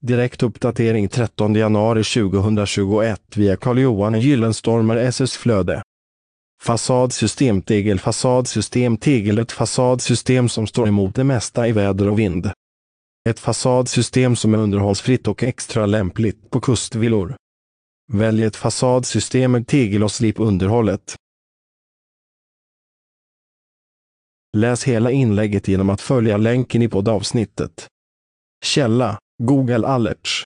Direkt uppdatering 13 januari 2021 via Carl-Johan Gyllenstormer SS Flöde. Fasadsystem tegel Fasadsystem tegel Ett fasadsystem som står emot det mesta i väder och vind. Ett fasadsystem som är underhållsfritt och extra lämpligt på kustvillor. Välj ett fasadsystem med tegel och slip underhållet. Läs hela inlägget genom att följa länken i poddavsnittet. Källa Google Alerts.